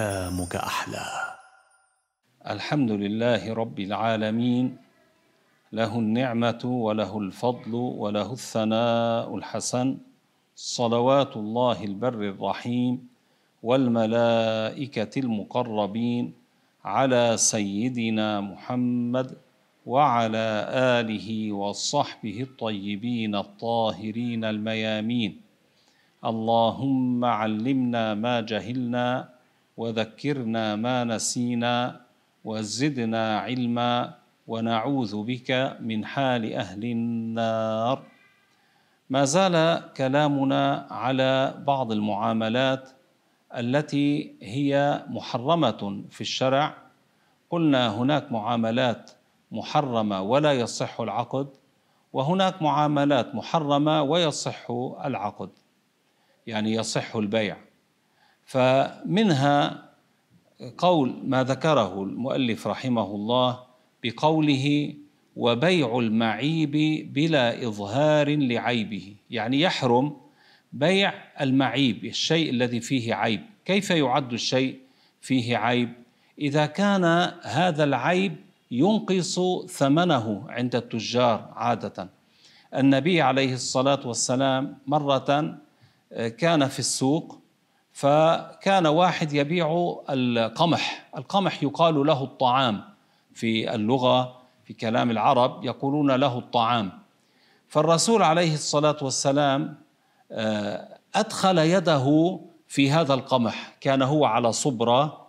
ايامك أحلى. الحمد لله رب العالمين. له النعمة وله الفضل وله الثناء الحسن. صلوات الله البر الرحيم والملائكة المقربين على سيدنا محمد وعلى آله وصحبه الطيبين الطاهرين الميامين. اللهم علمنا ما جهلنا وذكرنا ما نسينا وزدنا علما ونعوذ بك من حال أهل النار. ما زال كلامنا على بعض المعاملات التي هي محرمة في الشرع. قلنا هناك معاملات محرمة ولا يصح العقد وهناك معاملات محرمة ويصح العقد يعني يصح البيع. فمنها قول ما ذكره المؤلف رحمه الله بقوله وبيع المعيب بلا إظهار لعيبه يعني يحرم بيع المعيب الشيء الذي فيه عيب. كيف يعد الشيء فيه عيب؟ إذا كان هذا العيب ينقص ثمنه عند التجار عادة. النبي عليه الصلاة والسلام مرة كان في السوق فكان واحد يبيع القمح. القمح يقال له الطعام. في اللغة في كلام العرب يقولون له الطعام. فالرسول عليه الصلاة والسلام أدخل يده في هذا القمح. كان هو على صبرة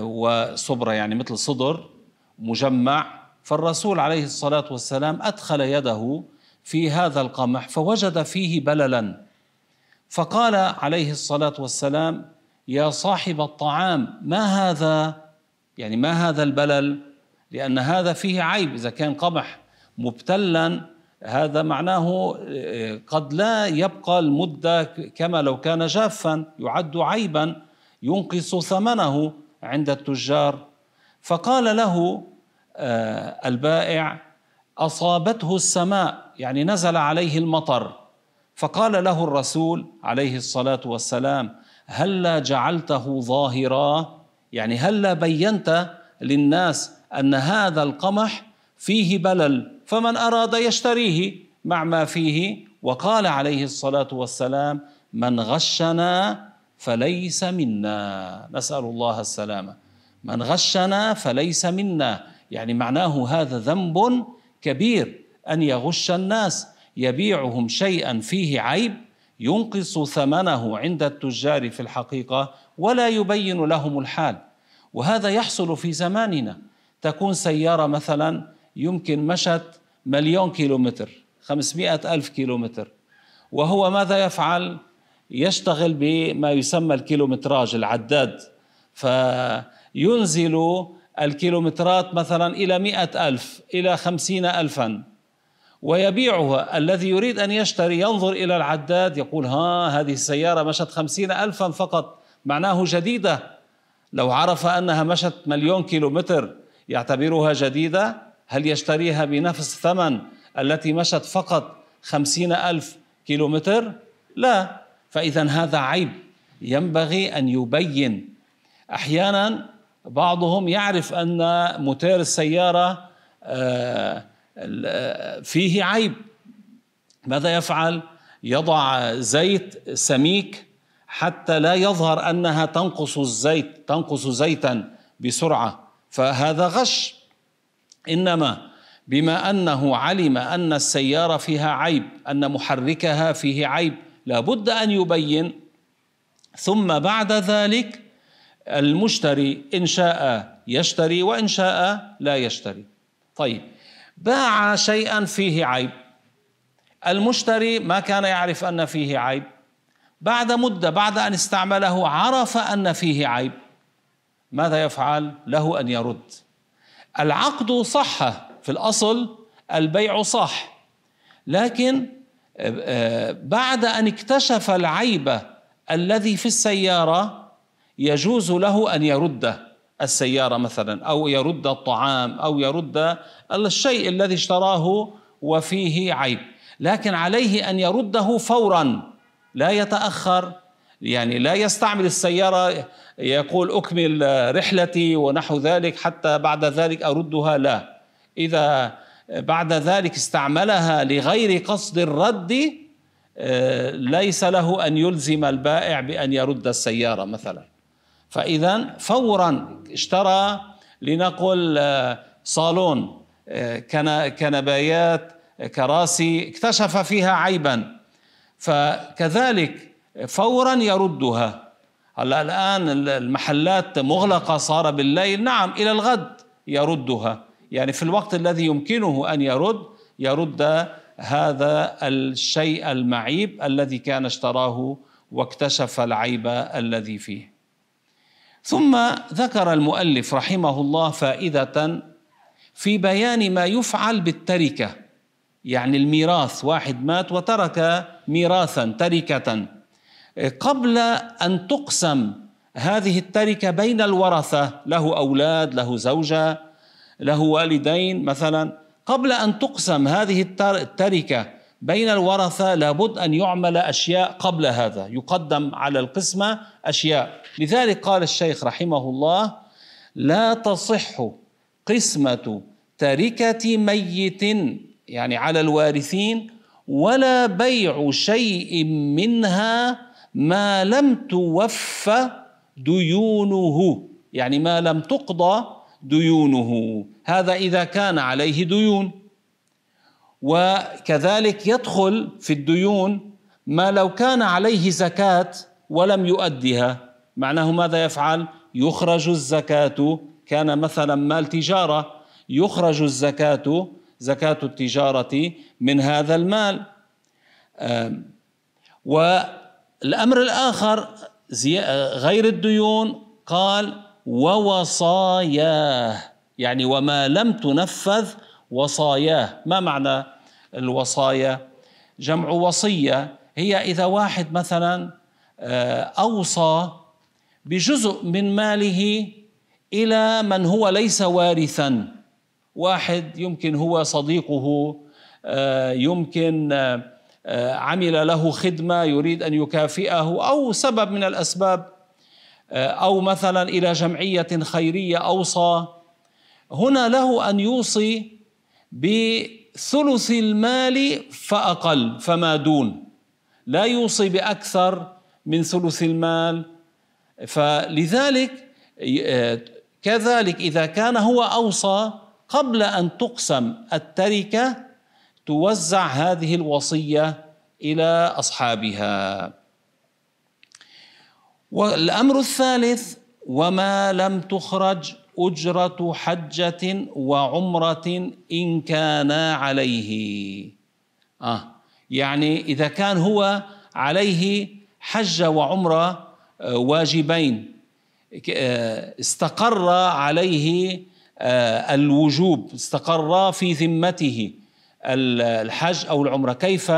وصبرة يعني مثل صدر مجمع. فالرسول عليه الصلاة والسلام أدخل يده في هذا القمح فوجد فيه بللا. فقال عليه الصلاة والسلام يا صاحب الطعام ما هذا؟ يعني ما هذا البلل؟ لأن هذا فيه عيب إذا كان قمح مبتلا هذا معناه قد لا يبقى المدة كما لو كان جافا يعد عيبا ينقص ثمنه عند التجار. فقال له البائع أصابته السماء. يعني نزل عليه المطر. فقال له الرسول عليه الصلاة والسلام هلا جعلته ظاهرا. يعني هلا بينت للناس أن هذا القمح فيه بلل فمن أراد يشتريه مع ما فيه. وقال عليه الصلاة والسلام من غشنا فليس منا. نسأل الله السلامة. من غشنا فليس منا. يعني معناه هذا ذنب كبير أن يغش الناس. يبيعهم شيئا فيه عيب ينقص ثمنه عند التجار في الحقيقة ولا يبين لهم الحال. وهذا يحصل في زماننا. تكون سيارة مثلا يمكن مشت مليون كيلومتر خمسمائة ألف كيلومتر. وهو ماذا يفعل؟ يشتغل بما يسمى الكيلومتراج العداد. فينزل الكيلومترات مثلا إلى مئة ألف إلى خمسين ألفا. ويبيعها. الذي يريد أن يشتري ينظر إلى العداد يقول ها هذه السيارة مشت خمسين ألفا فقط معناه جديدة. لو عرف أنها مشت مليون كيلومتر يعتبرها جديدة هل يشتريها بنفس الثمن التي مشت فقط خمسين ألف كيلومتر؟ لا. فإذا هذا عيب. ينبغي أن يبين. أحيانا بعضهم يعرف أن موتير السيارة فيه عيب. ماذا يفعل؟ يضع زيت سميك حتى لا يظهر أنها تنقص الزيت تنقص زيتا بسرعة. فهذا غش. إنما بما أنه علم أن السيارة فيها عيب أن محركها فيه عيب لابد أن يبين. ثم بعد ذلك المشتري إن شاء يشتري وإن شاء لا يشتري. طيب باع شيئا فيه عيب. المشتري ما كان يعرف أن فيه عيب. بعد مدة بعد أن استعمله عرف أن فيه عيب. ماذا يفعل؟ له أن يرد. العقد صح في الأصل البيع صح. لكن بعد أن اكتشف العيب الذي في السيارة يجوز له أن يرد السيارة مثلا أو يرد الطعام أو يرد الشيء الذي اشتراه وفيه عيب. لكن عليه أن يرده فورا لا يتأخر يعني لا يستعمل السيارة يقول أكمل رحلتي ونحو ذلك حتى بعد ذلك أردها. لا. إذا بعد ذلك استعملها لغير قصد الرد آه، ليس له أن يلزم البائع بأن يرد السيارة مثلا. فإذا فورا اشترى لنقل آه، صالون آه، كنبايات كراسي اكتشف فيها عيبا. فكذلك فورا يردها. هلأ الآن المحلات مغلقة صار بالليل. نعم إلى الغد يردها. يعني في الوقت الذي يمكنه أن يرد يرد هذا الشيء المعيب الذي كان اشتراه واكتشف العيب الذي فيه. ثم ذكر المؤلف رحمه الله فائدة في بيان ما يفعل بالتركة يعني الميراث واحد مات وترك ميراثا تركة. قبل أن تقسم هذه التركة بين الورثة له أولاد له زوجة له والدين مثلا قبل أن تقسم هذه التركة بين الورثة لابد أن يعمل أشياء قبل هذا. يقدم على القسمة أشياء. لذلك قال الشيخ رحمه الله لا تصح قسمة تركة ميت يعني على الوارثين ولا بيع شيء منها ما لم توفى ديونه. يعني ما لم تقضى ديونه. هذا إذا كان عليه ديون. وكذلك يدخل في الديون ما لو كان عليه زكاة ولم يؤدها. معناه ماذا يفعل؟ يخرج الزكاة. كان مثلا مال تجارة يخرج الزكاة زكاة التجارة من هذا المال. و الأمر الآخر غير الديون قال ووصاياه. يعني وما لم تنفذ وصاياه. ما معنى؟ الوصايا. جمع وصية هي إذا واحد مثلا آه، أوصى بجزء من ماله إلى من هو ليس وارثا. واحد يمكن هو صديقه آه، يمكن آه، عمل له خدمة يريد أن يكافئه أو سبب من الأسباب أو مثلا إلى جمعية خيرية أوصى. هنا له أن يوصي بثلث المال فأقل فما دون. لا يوصي بأكثر من ثلث المال. فلذلك آه، كذلك إذا كان هو أوصى قبل أن تقسم التركة توزع هذه الوصية إلى أصحابها. والأمر الثالث وما لم تخرج أجرة حجة وعمرة إن كانا عليه. آه يعني إذا كان هو عليه حج وعمرة آه، واجبين آه، استقر عليه آه، الوجوب استقر في ذمته الحج أو العمرة. كيف؟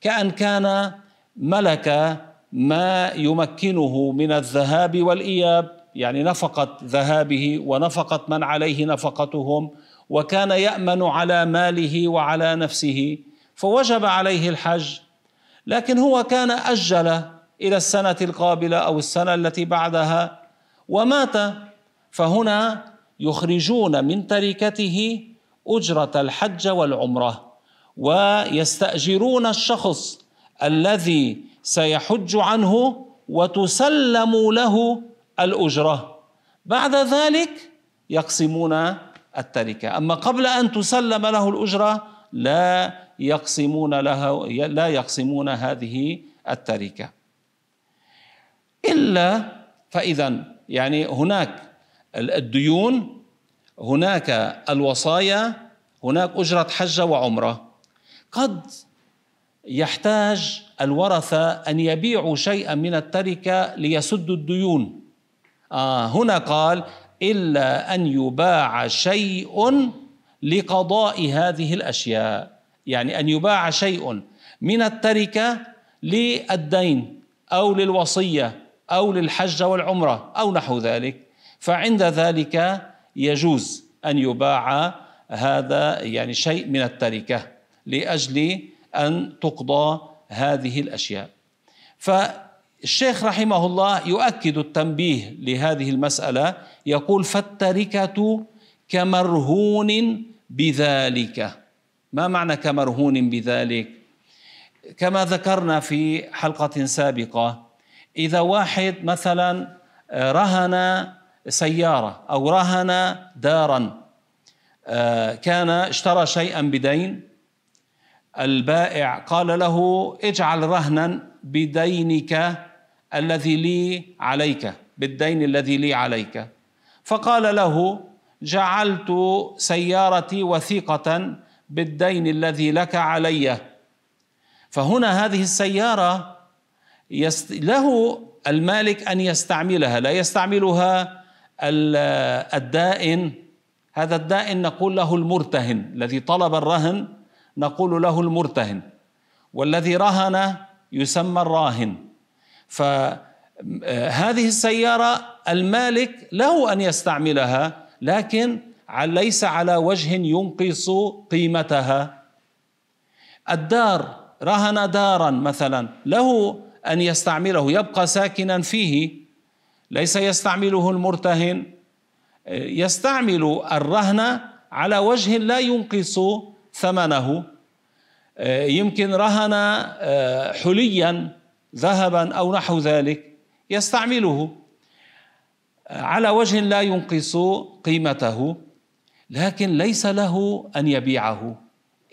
كأن كان ملك ما يمكنه من الذهاب والإياب. يعني نفقه ذهابه ونفقه من عليه نفقتهم وكان يأمن على ماله وعلى نفسه فوجب عليه الحج. لكن هو كان أجل إلى السنة القابلة أو السنة التي بعدها ومات فهنا يخرجون من تركته أجرة الحج والعمرة ويستأجرون الشخص الذي سيحج عنه وتسلم له الأجرة. بعد ذلك يقسمون التركة. أما قبل أن تسلم له الأجرة لا يقسمون له لا يقسمون هذه التركة. إلا فإذا يعني هناك الديون هناك الوصايا هناك أجرة حجة وعمرة. قد يحتاج الورثة أن يبيعوا شيئا من التركة ليسدوا الديون. آه هنا قال إلا أن يباع شيء لقضاء هذه الأشياء. يعني أن يباع شيء من التركة للدين أو للوصية أو للحج والعمرة أو نحو ذلك. فعند ذلك يجوز أن يباع هذا يعني شيء من التركة لأجل أن تقضى هذه الأشياء. الشيخ رحمه الله يؤكد التنبيه لهذه المسألة يقول فالتركة كمرهون بذلك. ما معنى كمرهون بذلك؟ كما ذكرنا في حلقة سابقة إذا واحد مثلا رهن سيارة أو رهن دارا آه، كان اشترى شيئا بدين البائع قال له اجعل رهنا بدينك الذي لي عليك بالدين الذي لي عليك. فقال له جعلت سيارتي وثيقة بالدين الذي لك علي. فهنا هذه السيارة يست... له المالك أن يستعملها. لا يستعملها الدائن. هذا الدائن نقول له المرتهن. الذي طلب الرهن نقول له المرتهن. والذي رهن يسمى الراهن. فهذه السيارة المالك له أن يستعملها لكن ليس على وجه ينقص قيمتها. الدار رهن دارا مثلا له أن يستعمله يبقى ساكنا فيه. ليس يستعمله المرتهن. يستعمل الرهن على وجه لا ينقص ثمنه. يمكن رهن حليا. ذهبا أو نحو ذلك يستعمله. على وجه لا ينقص قيمته لكن ليس له أن يبيعه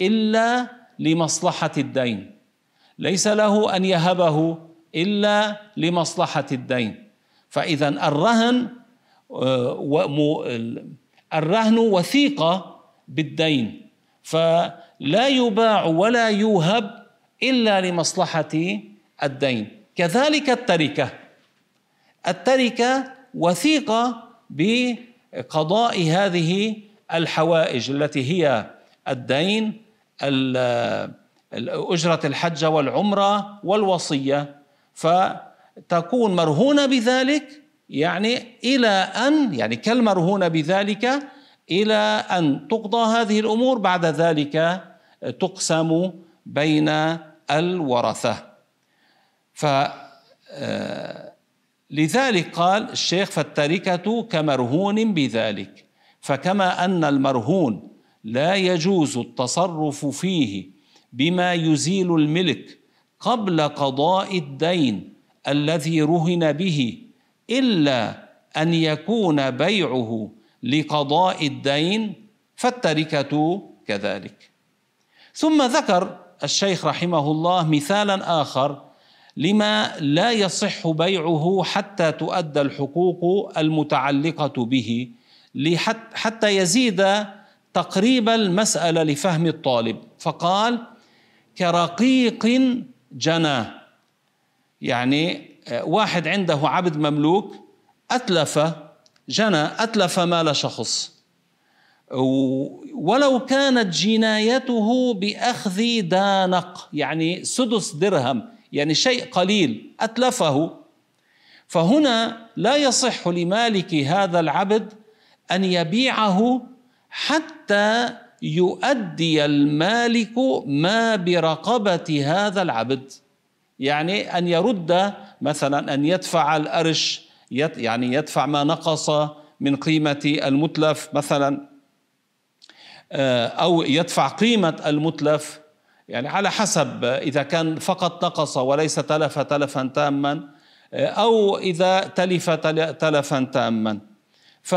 إلا لمصلحة الدين. ليس له أن يهبه إلا لمصلحة الدين. فاذا الرهن الرهن وثيقة بالدين فلا يباع ولا يوهب إلا لمصلحة الدين. كذلك التركة. التركة وثيقة بقضاء هذه الحوائج التي هي الدين أجرة الحج والعمرة والوصية. فتكون مرهونة بذلك يعني إلى أن يعني كالمرهونة بذلك إلى أن تقضى هذه الأمور بعد ذلك تقسم بين الورثة. ف آه، لذلك قال الشيخ فالتركة كمرهون بذلك. فكما أن المرهون لا يجوز التصرف فيه بما يزيل الملك قبل قضاء الدين الذي رهن به إلا أن يكون بيعه لقضاء الدين فالتركة كذلك. ثم ذكر الشيخ رحمه الله مثالا آخر لما لا يصح بيعه حتى تؤدى الحقوق المتعلقة به حتى يزيد تقريب المسألة لفهم الطالب. فقال كرقيق جنى يعني واحد عنده عبد مملوك أتلف جنى أتلف مال شخص. ولو كانت جنايته بأخذ دانق يعني سدس درهم يعني شيء قليل أتلفه. فهنا لا يصح لمالك هذا العبد أن يبيعه حتى يؤدي المالك ما برقبة هذا العبد. يعني أن يرد مثلا أن يدفع الأرش يعني يدفع ما نقص من قيمة المتلف مثلا آه، أو يدفع قيمة المتلف. يعني على حسب إذا كان فقط نقص وليس تلف تلفا تاما أو إذا تلف تلفا تاما. ف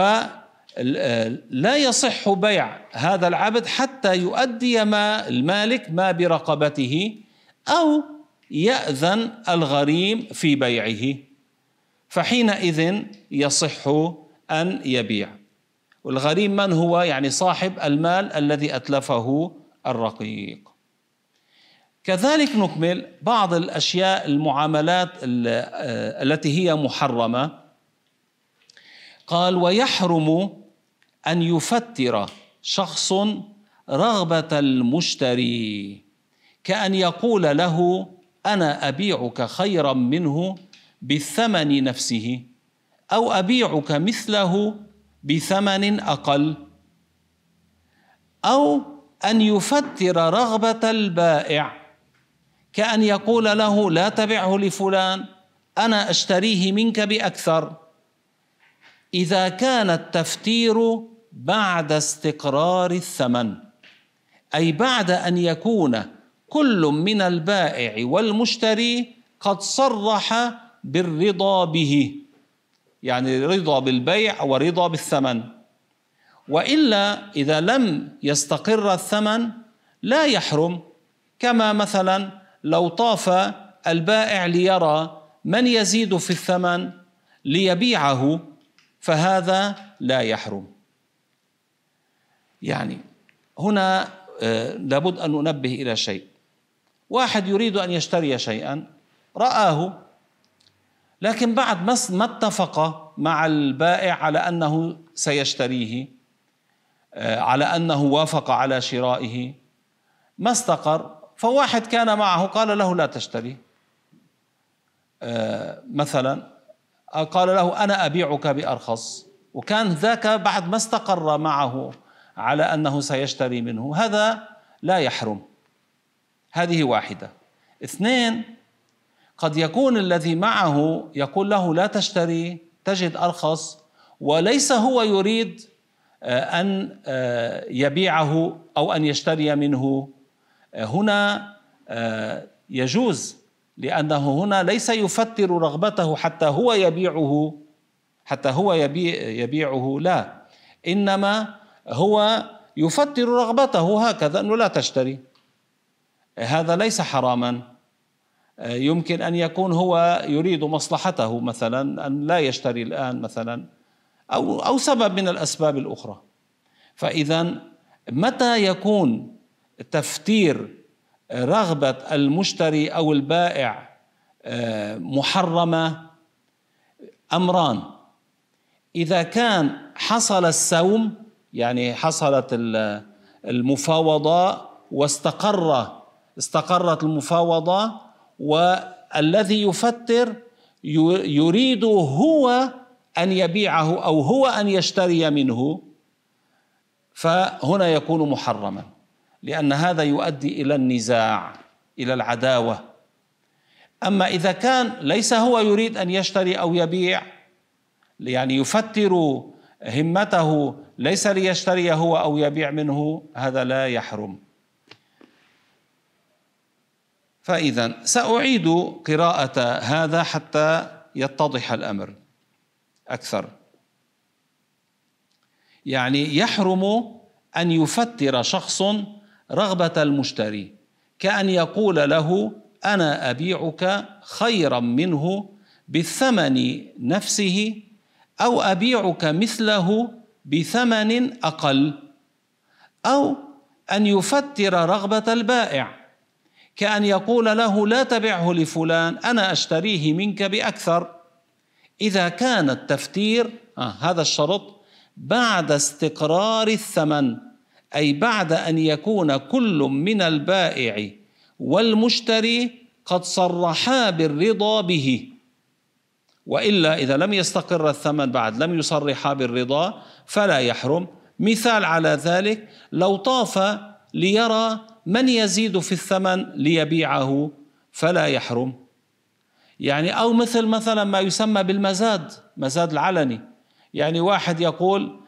لا يصح بيع هذا العبد حتى يؤدي ما المالك ما برقبته أو يأذن الغريم في بيعه. فحينئذ يصح أن يبيع. والغريم من هو؟ يعني صاحب المال الذي أتلفه الرقيق. كذلك نكمل بعض الأشياء المعاملات التي هي محرمة. قال ويحرم أن يفتر شخص رغبة المشتري كأن يقول له أنا أبيعك خيرا منه بالثمن نفسه أو أبيعك مثله بثمن أقل أو أن يفتر رغبة البائع. كأن يقول له لا تبعه لفلان أنا أشتريه منك بأكثر. إذا كان التفتير بعد استقرار الثمن أي بعد أن يكون كل من البائع والمشتري قد صرح بالرضا به يعني رضا بالبيع ورضا بالثمن. وإلا إذا لم يستقر الثمن لا يحرم كما مثلا لو طاف البائع ليرى من يزيد في الثمن ليبيعه فهذا لا يحرم. يعني هنا آه، لابد أن ننبه إلى شيء. واحد يريد أن يشتري شيئا رآه. لكن بعد ما اتفق مع البائع على أنه سيشتريه آه، على أنه وافق على شرائه ما استقر؟ فواحد كان معه قال له لا تشتري. آه، مثلا قال له أنا أبيعك بأرخص. وكان ذاك بعد ما استقر معه على أنه سيشتري منه. هذا لا يحرم. هذه واحدة. اثنين قد يكون الذي معه يقول له لا تشتري تجد أرخص. وليس هو يريد آه، أن آه، يبيعه أو أن يشتري منه. هنا يجوز لأنه هنا ليس يفتر رغبته حتى هو يبيعه حتى هو يبيع يبيعه لا. إنما هو يفتر رغبته هكذا أنه لا تشتري. هذا ليس حراما. يمكن أن يكون هو يريد مصلحته مثلا أن لا يشتري الآن مثلا أو أو سبب من الأسباب الأخرى. فاذا متى يكون تفتير رغبة المشتري أو البائع آه، محرمة أمران. إذا كان حصل السوم يعني حصلت المفاوضة واستقر استقرت المفاوضة والذي يفتر يريد هو أن يبيعه أو هو أن يشتري منه فهنا يكون محرما. لأن هذا يؤدي إلى النزاع إلى العداوة. أما إذا كان ليس هو يريد أن يشتري أو يبيع يعني يفتر همته ليس ليشتري هو أو يبيع منه هذا لا يحرم. فإذا سأعيد قراءة هذا حتى يتضح الأمر أكثر. يعني يحرم أن يفتر شخص رغبة المشتري. كأن يقول له أنا أبيعك خيرا منه بالثمن نفسه أو أبيعك مثله بثمن أقل أو أن يفتر رغبة البائع. كأن يقول له لا تبعه لفلان أنا أشتريه منك بأكثر. إذا كان التفتير آه هذا الشرط بعد استقرار الثمن. أي بعد أن يكون كل من البائع والمشتري قد صرحا بالرضا به. وإلا إذا لم يستقر الثمن بعد لم يصرحا بالرضا فلا يحرم. مثال على ذلك لو طاف ليرى من يزيد في الثمن ليبيعه فلا يحرم. يعني أو مثل مثلا ما يسمى بالمزاد مزاد العلني. يعني واحد يقول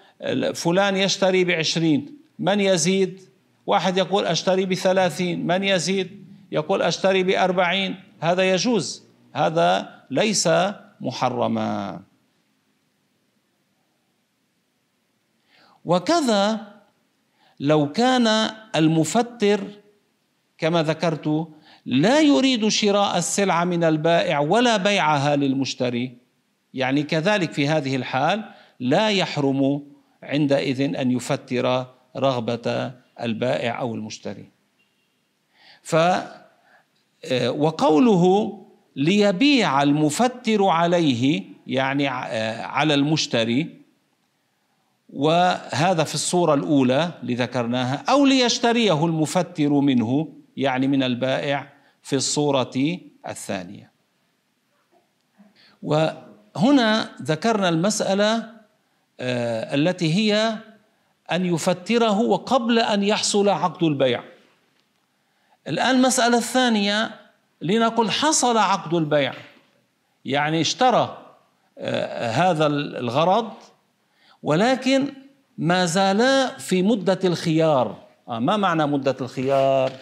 فلان يشتري بعشرين من يزيد؟ واحد يقول أشتري بثلاثين من يزيد؟ يقول أشتري بأربعين. هذا يجوز هذا ليس محرما. وكذا لو كان المفتر كما ذكرت لا يريد شراء السلعه من البائع ولا بيعها للمشتري يعني كذلك في هذه الحال لا يحرم عندئذ أن يفتر رغبة البائع أو المشتري. ف آه، وقوله ليبيع المفتر عليه يعني آه، على المشتري وهذا في الصورة الأولى لذكرناها أو ليشتريه المفتر منه يعني من البائع في الصورة الثانية. وهنا ذكرنا المسألة آه، التي هي أن يفتره وقبل أن يحصل عقد البيع. الآن المسألة الثانية لنقل حصل عقد البيع. يعني اشترى آه، هذا الغرض ولكن ما زالا في مدة الخيار. آه، ما معنى مدة الخيار؟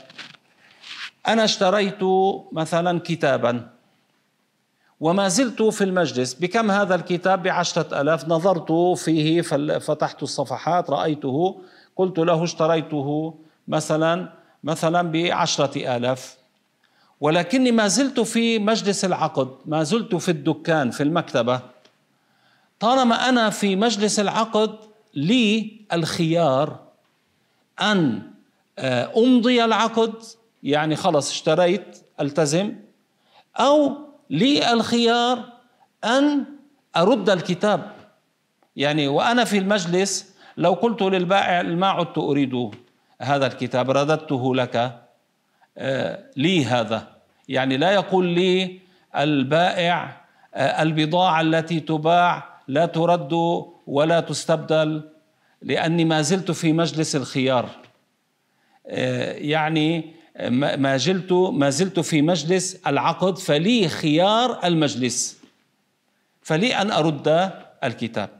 أنا اشتريت مثلا كتابا. وما زلت في المجلس بكم هذا الكتاب بعشرة ألاف نظرت فيه فتحت الصفحات رأيته قلت له اشتريته مثلا مثلا بعشرة آلاف. ولكني ما زلت في مجلس العقد ما زلت في الدكان في المكتبة. طالما أنا في مجلس العقد لي الخيار أن آه، أمضي العقد يعني خلص اشتريت ألتزم أو لي الخيار أن أرد الكتاب. يعني وأنا في المجلس لو قلت للبائع ما عدت أريد هذا الكتاب رددته لك آه، لي هذا. يعني لا يقول لي البائع آه، البضاعة التي تباع لا ترد ولا تستبدل لأني ما زلت في مجلس الخيار. آه، يعني ما زلت ما زلت في مجلس العقد فلي خيار المجلس. فلي أن أرد الكتاب.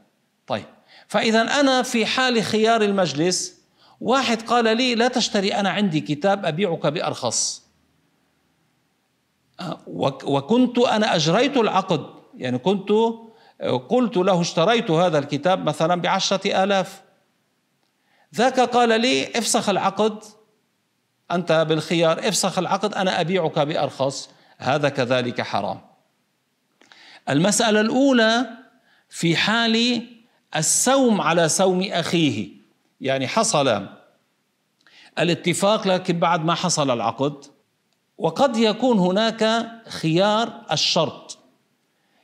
طيب. فاذا أنا في حال خيار المجلس واحد قال لي لا تشتري أنا عندي كتاب أبيعك بأرخص. وكنت أنا أجريت العقد. يعني كنت قلت له اشتريت هذا الكتاب مثلا بعشرة آلاف. ذاك قال لي افسخ العقد. أنت بالخيار افسخ العقد أنا أبيعك بأرخص. هذا كذلك حرام. المسألة الأولى في حال السوم على سوم أخيه. يعني حصل الاتفاق لكن بعد ما حصل العقد. وقد يكون هناك خيار الشرط.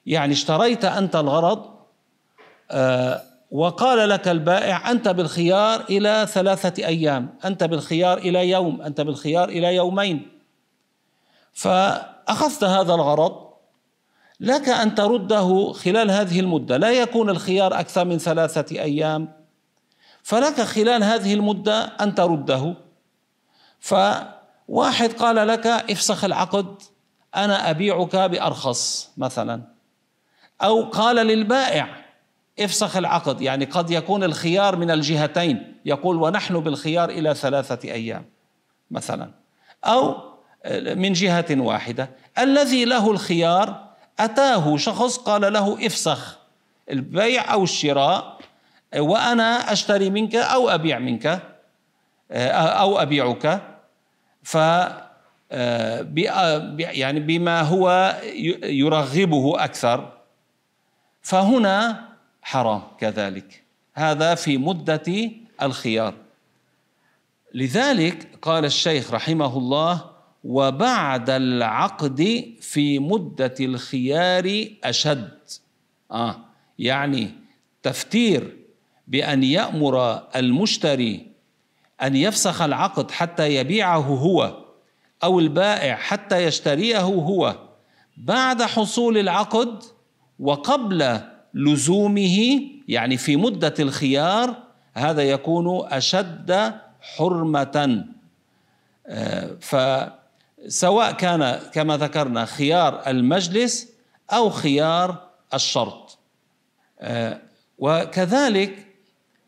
يعني اشتريت أنت الغرض آه وقال لك البائع أنت بالخيار إلى ثلاثة أيام أنت بالخيار إلى يوم أنت بالخيار إلى يومين. فأخذت هذا الغرض لك أن ترده خلال هذه المدة. لا يكون الخيار أكثر من ثلاثة أيام فلك خلال هذه المدة أن ترده. فواحد قال لك افسخ العقد أنا أبيعك بأرخص مثلا. أو قال للبائع افسخ العقد يعني قد يكون الخيار من الجهتين يقول ونحن بالخيار إلى ثلاثة أيام مثلا. أو من جهة واحدة الذي له الخيار أتاه شخص قال له افسخ البيع أو الشراء وأنا أشتري منك أو أبيع منك أو أبيعك ف يعني بما هو يرغبه أكثر. فهنا حرام كذلك. هذا في مدة الخيار. لذلك قال الشيخ رحمه الله وبعد العقد في مدة الخيار أشد آه يعني تفتير بأن يأمر المشتري أن يفسخ العقد حتى يبيعه هو أو البائع حتى يشتريه هو بعد حصول العقد وقبل لزومه يعني في مدة الخيار هذا يكون أشد حرمة. آه، فسواء كان كما ذكرنا خيار المجلس أو خيار الشرط. آه، وكذلك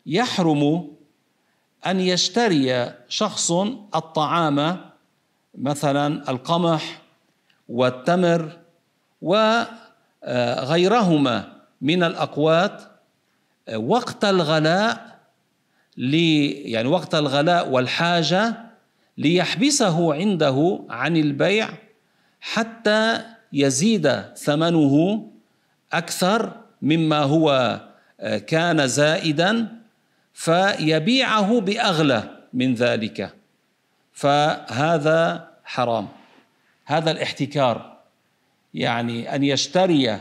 يحرم أن يشتري شخص الطعام مثلا القمح والتمر وغيرهما. من الأقوات وقت الغلاء لي يعني وقت الغلاء والحاجة ليحبسه عنده عن البيع حتى يزيد ثمنه أكثر مما هو كان زائدا فيبيعه بأغلى من ذلك. فهذا حرام. هذا الاحتكار. يعني أن يشتري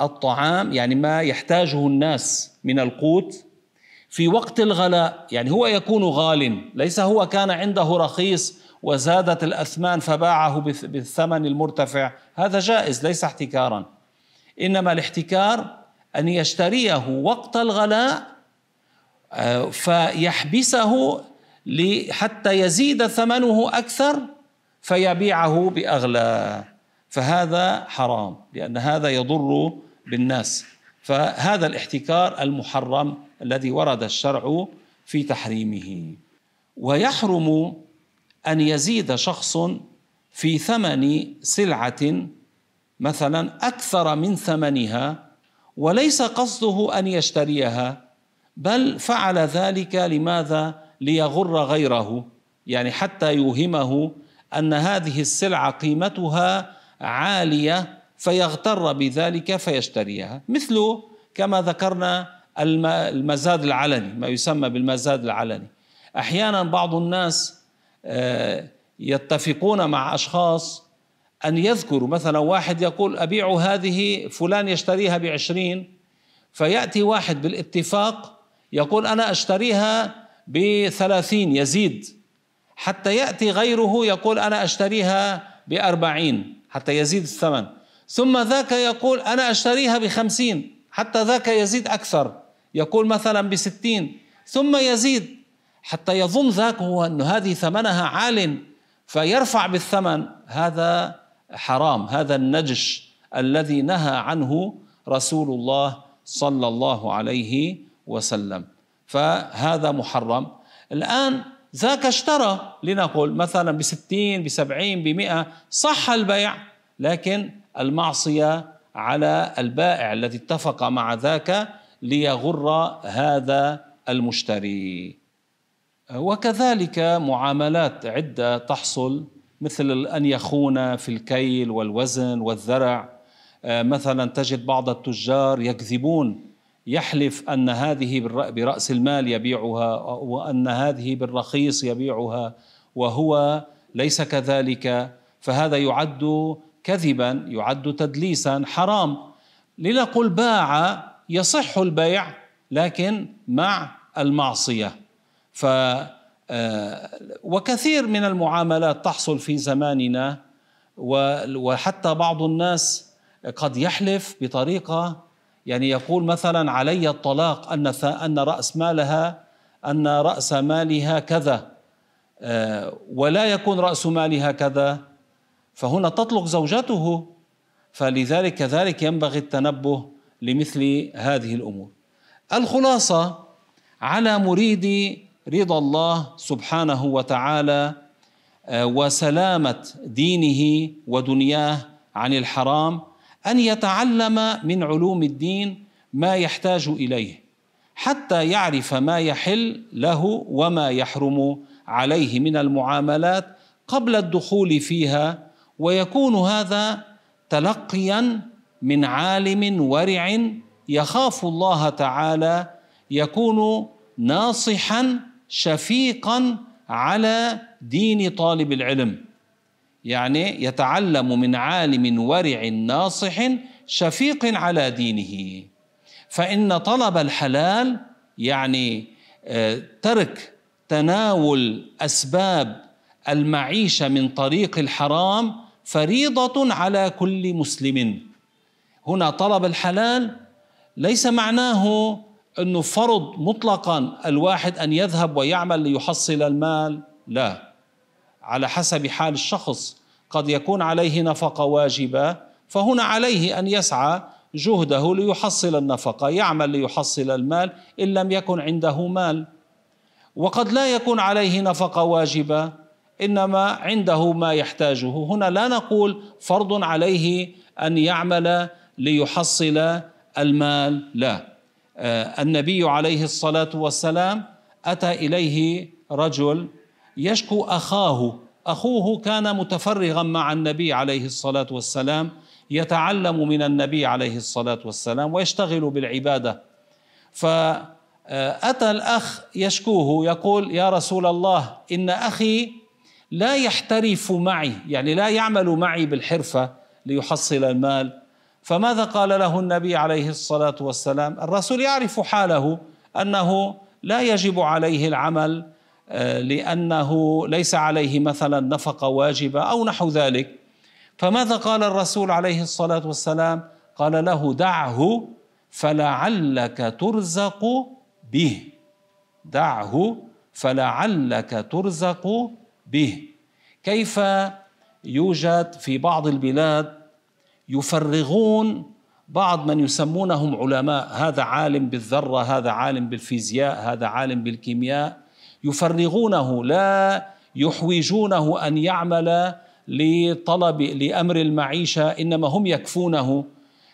الطعام يعني ما يحتاجه الناس من القوت في وقت الغلاء. يعني هو يكون غال ليس هو كان عنده رخيص وزادت الأثمان فباعه بالثمن المرتفع. هذا جائز ليس احتكارا. إنما الاحتكار أن يشتريه وقت الغلاء آه، فيحبسه حتى يزيد ثمنه أكثر فيبيعه بأغلى. فهذا حرام لأن هذا يضر بالناس. فهذا الاحتكار المحرم الذي ورد الشرع في تحريمه. ويحرم أن يزيد شخص في ثمن سلعة مثلا أكثر من ثمنها وليس قصده أن يشتريها بل فعل ذلك لماذا؟ ليغر غيره. يعني حتى يوهمه أن هذه السلعة قيمتها عالية فيغتر بذلك فيشتريها. مثل كما ذكرنا المزاد العلني ما يسمى بالمزاد العلني. أحيانا بعض الناس آه، يتفقون مع أشخاص أن يذكروا مثلا واحد يقول أبيع هذه فلان يشتريها بعشرين فيأتي واحد بالاتفاق يقول أنا أشتريها بثلاثين يزيد حتى يأتي غيره يقول أنا أشتريها بأربعين حتى يزيد الثمن. ثم ذاك يقول أنا أشتريها بخمسين حتى ذاك يزيد أكثر. يقول مثلا بستين ثم يزيد. حتى يظن ذاك هو أن هذه ثمنها عال فيرفع بالثمن. هذا حرام هذا النجش الذي نهى عنه رسول الله صلى الله عليه وسلم. فهذا محرم. الآن ذاك اشترى لنقل مثلا بستين بسبعين بمئة صح البيع لكن المعصية على البائع الذي اتفق مع ذاك ليغر هذا المشتري. وكذلك معاملات عدة تحصل مثل أن يخون في الكيل والوزن والذرع. مثلا تجد بعض التجار يكذبون يحلف أن هذه برأس المال يبيعها وأن هذه بالرخيص يبيعها وهو ليس كذلك. فهذا يعد كذبا يعد تدليسا حرام. لنقل باع يصح البيع لكن مع المعصية. ف آه، وكثير من المعاملات تحصل في زماننا وحتى بعض الناس قد يحلف بطريقة يعني يقول مثلا علي الطلاق أن أن رأس مالها أن رأس مالها كذا. آه، ولا يكون رأس مالها كذا. فهنا تطلق زوجته. فلذلك كذلك ينبغي التنبه لمثل هذه الأمور. الخلاصة على مريد رضا الله سبحانه وتعالى آه، وسلامة دينه ودنياه عن الحرام أن يتعلم من علوم الدين ما يحتاج إليه حتى يعرف ما يحل له وما يحرم عليه من المعاملات قبل الدخول فيها ويكون هذا تلقيا من عالم ورع يخاف الله تعالى يكون ناصحا شفيقا على دين طالب العلم. يعني يتعلم من عالم ورع ناصح شفيق على دينه. فإن طلب الحلال يعني آه، ترك تناول أسباب المعيشة من طريق الحرام فريضة على كل مسلم. هنا طلب الحلال ليس معناه أنه فرض مطلقا الواحد أن يذهب ويعمل ليحصل المال لا. على حسب حال الشخص قد يكون عليه نفقة واجبة فهنا عليه أن يسعى جهده ليحصل النفقة يعمل ليحصل المال إن لم يكن عنده مال. وقد لا يكون عليه نفقة واجبة إنما عنده ما يحتاجه. هنا لا نقول فرض عليه أن يعمل ليحصل المال لا. آه، النبي عليه الصلاة والسلام أتى إليه رجل يشكو أخاه. أخوه كان متفرغا مع النبي عليه الصلاة والسلام يتعلم من النبي عليه الصلاة والسلام ويشتغل بالعبادة. فأتى الأخ يشكوه يقول يا رسول الله إن أخي لا يحترف معي يعني لا يعمل معي بالحرفة ليحصل المال. فماذا قال له النبي عليه الصلاة والسلام؟ الرسول يعرف حاله أنه لا يجب عليه العمل آه، لأنه ليس عليه مثلا نفقة واجبة أو نحو ذلك. فماذا قال الرسول عليه الصلاة والسلام؟ قال له دعه فلعلك ترزق به. دعه فلعلك ترزق به. كيف يوجد في بعض البلاد يفرغون بعض من يسمونهم علماء هذا عالم بالذرة هذا عالم بالفيزياء هذا عالم بالكيمياء يفرغونه لا يحوجونه أن يعمل لطلب لأمر المعيشة إنما هم يكفونه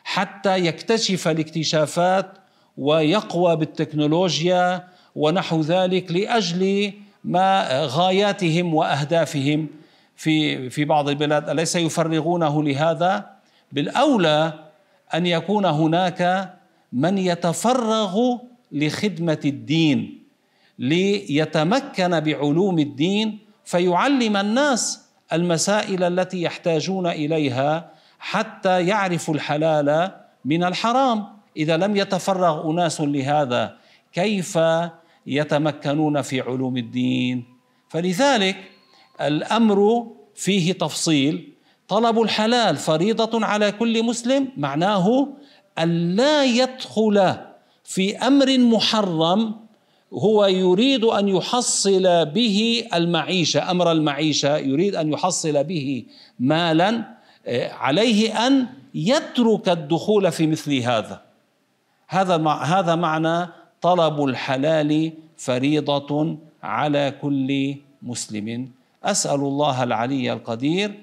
حتى يكتشف الاكتشافات ويقوى بالتكنولوجيا ونحو ذلك لأجل ما غاياتهم وأهدافهم في في بعض البلاد. أليس يفرغونه لهذا؟ بالأولى أن يكون هناك من يتفرغ لخدمة الدين ليتمكن بعلوم الدين فيعلم الناس المسائل التي يحتاجون إليها حتى يعرفوا الحلال من الحرام. إذا لم يتفرغ أناس لهذا كيف يتمكنون في علوم الدين. فلذلك الأمر فيه تفصيل. طلب الحلال فريضة على كل مسلم معناه أن لا يدخل في أمر محرم هو يريد أن يحصل به المعيشة. أمر المعيشة يريد أن يحصل به مالا آه، عليه أن يترك الدخول في مثل هذا. هذا هذا معنى طلب الحلال فريضة على كل مسلم. أسأل الله العلي القدير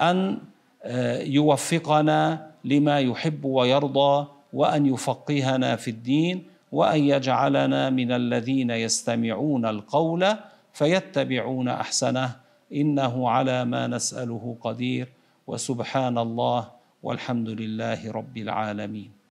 أن آه، يوفقنا لما يحب ويرضى وأن يفقهنا في الدين وأن يجعلنا من الذين يستمعون القول فيتبعون أحسنه. إنه على ما نسأله قدير. وسبحان الله والحمد لله رب العالمين.